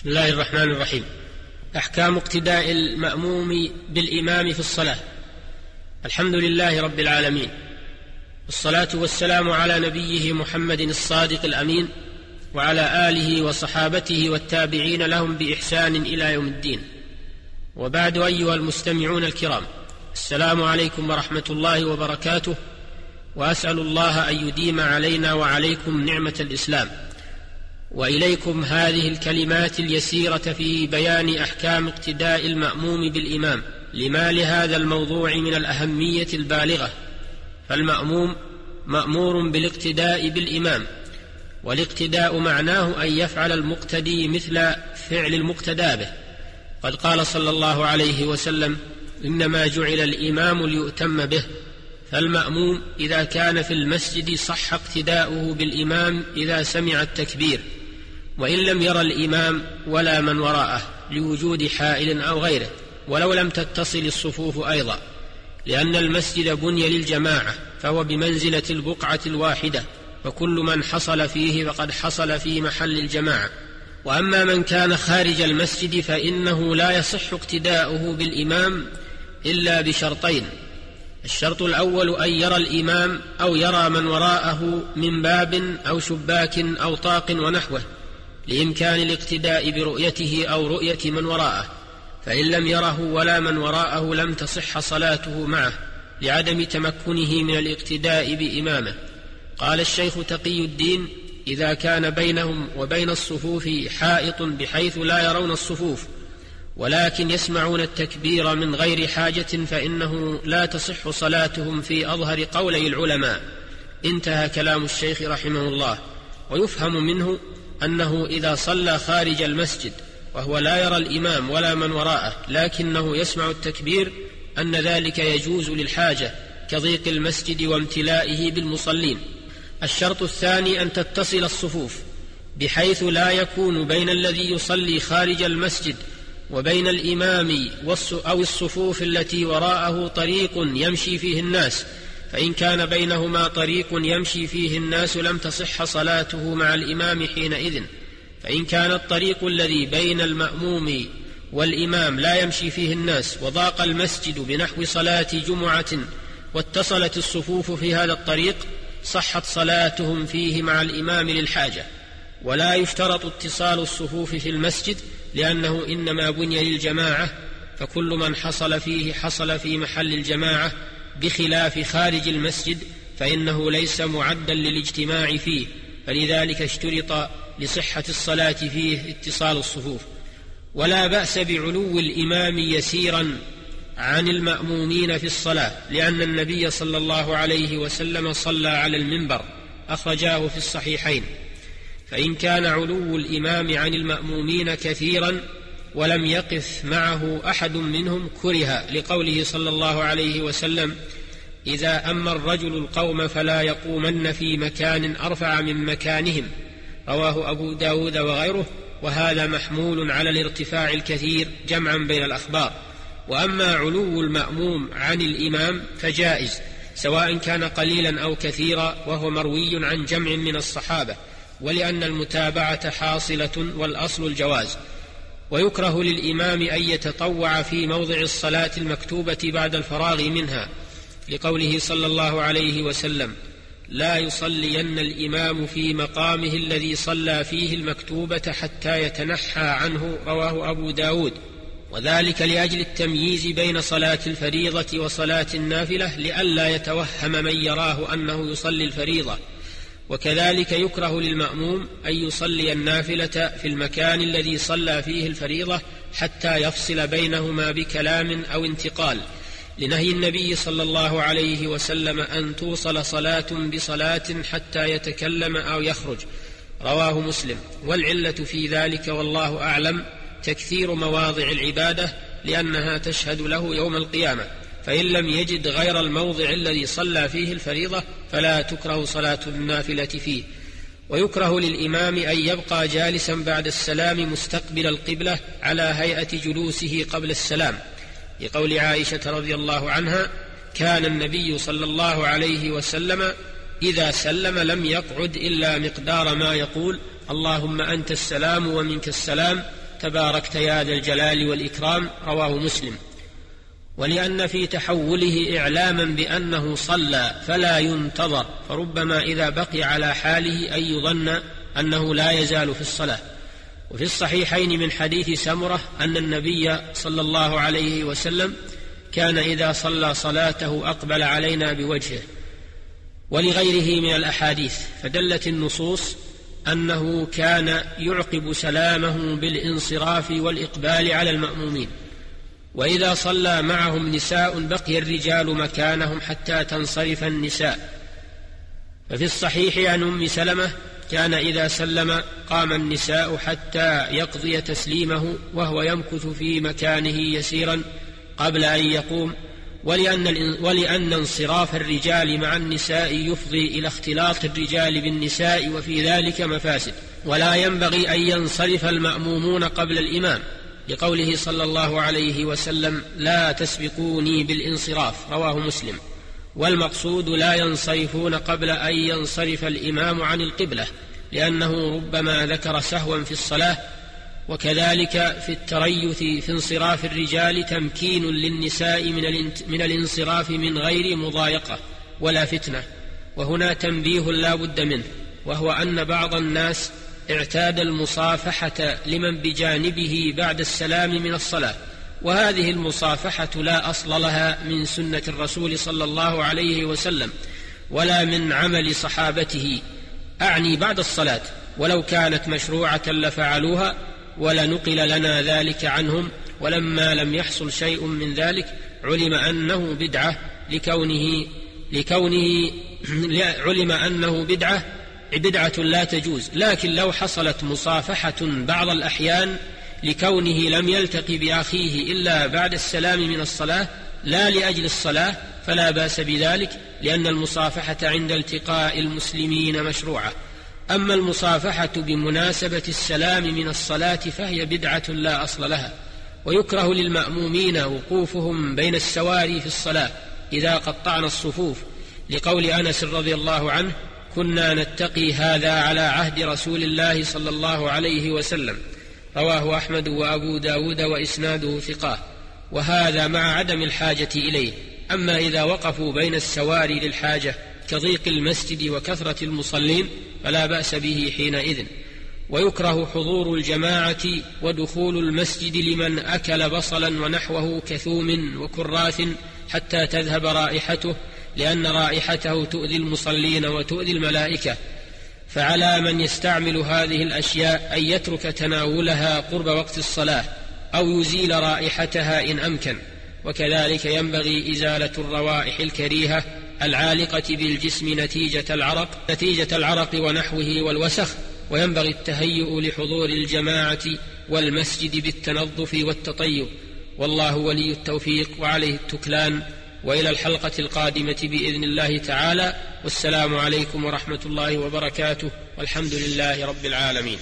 بسم الله الرحمن الرحيم. أحكام اقتداء المأموم بالإمام في الصلاة. الحمد لله رب العالمين. والصلاة والسلام على نبيه محمد الصادق الأمين وعلى آله وصحابته والتابعين لهم بإحسان إلى يوم الدين. وبعد أيها المستمعون الكرام السلام عليكم ورحمة الله وبركاته. وأسأل الله أن يديم علينا وعليكم نعمة الإسلام. وإليكم هذه الكلمات اليسيرة في بيان أحكام اقتداء المأموم بالإمام. لما لهذا الموضوع من الأهمية البالغة؟ فالمأموم مأمور بالاقتداء بالإمام والاقتداء معناه أن يفعل المقتدي مثل فعل المقتدى به. قد قال صلى الله عليه وسلم إنما جعل الإمام ليؤتم به. فالمأموم إذا كان في المسجد صح اقتداؤه بالإمام إذا سمع التكبير. وإن لم ير الإمام ولا من وراءه لوجود حائل أو غيره ولو لم تتصل الصفوف أيضا لأن المسجد بني للجماعة فهو بمنزلة البقعة الواحدة وكل من حصل فيه فقد حصل في محل الجماعة. وأما من كان خارج المسجد فإنه لا يصح اقتداؤه بالإمام إلا بشرطين الشرط الأول أن يرى الإمام أو يرى من وراءه من باب أو شباك أو طاق ونحوه لإمكان الاقتداء برؤيته أو رؤية من وراءه فإن لم يره ولا من وراءه لم تصح صلاته معه لعدم تمكنه من الاقتداء بإمامه. قال الشيخ تقي الدين إذا كان بينهم وبين الصفوف حائط بحيث لا يرون الصفوف ولكن يسمعون التكبير من غير حاجة فإنه لا تصح صلاتهم في أظهر قولي العلماء. انتهى كلام الشيخ رحمه الله ويفهم منه أنه إذا صلى خارج المسجد وهو لا يرى الإمام ولا من وراءه لكنه يسمع التكبير أن ذلك يجوز للحاجة كضيق المسجد وامتلائه بالمصلين. الشرط الثاني أن تتصل الصفوف بحيث لا يكون بين الذي يصلي خارج المسجد وبين الإمام أو الصفوف التي وراءه طريق يمشي فيه الناس فإن كان بينهما طريق يمشي فيه الناس لم تصح صلاته مع الإمام حينئذ فإن كان الطريق الذي بين المأموم والإمام لا يمشي فيه الناس وضاق المسجد بنحو صلاة جمعة واتصلت الصفوف في هذا الطريق صحت صلاتهم فيه مع الإمام للحاجة. ولا يشترط اتصال الصفوف في المسجد لأنه إنما بني للجماعة فكل من حصل فيه حصل في محل الجماعة بخلاف خارج المسجد فإنه ليس معدا للاجتماع فيه فلذلك اشترط لصحة الصلاة فيه اتصال الصفوف. ولا بأس بعلو الإمام يسيرا عن المأمومين في الصلاة لأن النبي صلى الله عليه وسلم صلى على المنبر أخرجاه في الصحيحين. فإن كان علو الإمام عن المأمومين كثيرا ولم يقف معه أحد منهم كره لقوله صلى الله عليه وسلم إذا أما الرجل القوم فلا يقومن في مكان أرفع من مكانهم رواه أبو داود وغيره وهذا محمول على الارتفاع الكثير جمعا بين الأخبار. وأما علو المأموم عن الإمام فجائز سواء كان قليلا أو كثيرا وهو مروي عن جمع من الصحابة ولأن المتابعة حاصلة والأصل الجواز. ويكره للإمام أن يتطوع في موضع الصلاة المكتوبة بعد الفراغ منها لقوله صلى الله عليه وسلم لا يصلين الإمام في مقامه الذي صلى فيه المكتوبة حتى يتنحى عنه رواه أبو داود. وذلك لأجل التمييز بين صلاة الفريضة وصلاة النافلة لئلا يتوهم من يراه أنه يصلي الفريضة. وكذلك يكره للمأموم أن يصلي النافلة في المكان الذي صلى فيه الفريضة حتى يفصل بينهما بكلام أو انتقال. لنهي النبي صلى الله عليه وسلم أن توصل صلاة بصلاة حتى يتكلم أو يخرج. رواه مسلم. والعلة في ذلك والله أعلم تكثير مواضع العبادة لأنها تشهد له يوم القيامة. فإن لم يجد غير الموضع الذي صلى فيه الفريضة فلا تكره صلاة النافلة فيه. ويكره للإمام أن يبقى جالسا بعد السلام مستقبل القبلة على هيئة جلوسه قبل السلام. لقول عائشة رضي الله عنها كان النبي صلى الله عليه وسلم إذا سلم لم يقعد إلا مقدار ما يقول اللهم أنت السلام ومنك السلام تباركت يا ذا الجلال والإكرام رواه مسلم. ولأن في تحوله إعلاما بأنه صلى فلا ينتظر فربما إذا بقي على حاله أن يظن أنه لا يزال في الصلاة. وفي الصحيحين من حديث سمرة أن النبي صلى الله عليه وسلم كان إذا صلى صلاته أقبل علينا بوجهه ولغيره من الأحاديث فدلت النصوص أنه كان يعقب سلامه بالانصراف والإقبال على المأمومين. وإذا صلى معهم نساء بقي الرجال مكانهم حتى تنصرف النساء. ففي الصحيح عن أم سلمة كان إذا سلم قام النساء حتى يقضي تسليمه وهو يمكث في مكانه يسيرا قبل أن يقوم ولأن, ولأن انصراف الرجال مع النساء يفضي إلى اختلاط الرجال بالنساء وفي ذلك مفاسد. ولا ينبغي أن ينصرف المأمومون قبل الإمام. لقوله صلى الله عليه وسلم لا تسبقوني بالانصراف رواه مسلم. والمقصود لا ينصرفون قبل أن ينصرف الإمام عن القبلة لأنه ربما ذكر سهوا في الصلاة وكذلك في التريث في انصراف الرجال تمكين للنساء من من الانصراف من غير مضايقة ولا فتنة وهنا تنبيه لا بد منه وهو أن بعض الناس اعتاد المصافحة لمن بجانبه بعد السلام من الصلاة وهذه المصافحة لا أصل لها من سنة الرسول صلى الله عليه وسلم ولا من عمل صحابته. أعني بعد الصلاة ولو كانت مشروعة لفعلوها ولنقل لنا ذلك عنهم ولما لم يحصل شيء من ذلك علم أنه بدعة لكونه لكونه علم أنه بدعة بدعة لا تجوز لكن لو حصلت مصافحة بعض الأحيان لكونه لم يلتقي بأخيه إلا بعد السلام من الصلاة لا لأجل الصلاة فلا بأس بذلك لأن المصافحة عند التقاء المسلمين مشروعة. أما المصافحة بمناسبة السلام من الصلاة فهي بدعة لا أصل لها ويكره للمأمومين وقوفهم بين السواري في الصلاة إذا قطعنا الصفوف لقول أنس رضي الله عنه كنا نتقي هذا على عهد رسول الله صلى الله عليه وسلم. رواه أحمد وأبو داود وإسناده ثقاه وهذا مع عدم الحاجة إليه. أما إذا وقفوا بين السواري للحاجة كضيق المسجد وكثرة المصلين فلا بأس به حينئذ. ويكره حضور الجماعة ودخول المسجد لمن أكل بصلا ونحوه كثوم وكراث حتى تذهب رائحته. لأن رائحته تؤذي المصلين وتؤذي الملائكة. فعلى من يستعمل هذه الأشياء أن يترك تناولها قرب وقت الصلاة أو يزيل رائحتها إن أمكن. وكذلك ينبغي إزالة الروائح الكريهة العالقة بالجسم نتيجة العرق نتيجة العرق ونحوه والوسخ. وينبغي التهيؤ لحضور الجماعة والمسجد بالتنظف والتطيب. والله ولي التوفيق وعليه التكلان. وإلى الحلقة القادمة بإذن الله تعالى والسلام عليكم ورحمة الله وبركاته والحمد لله رب العالمين.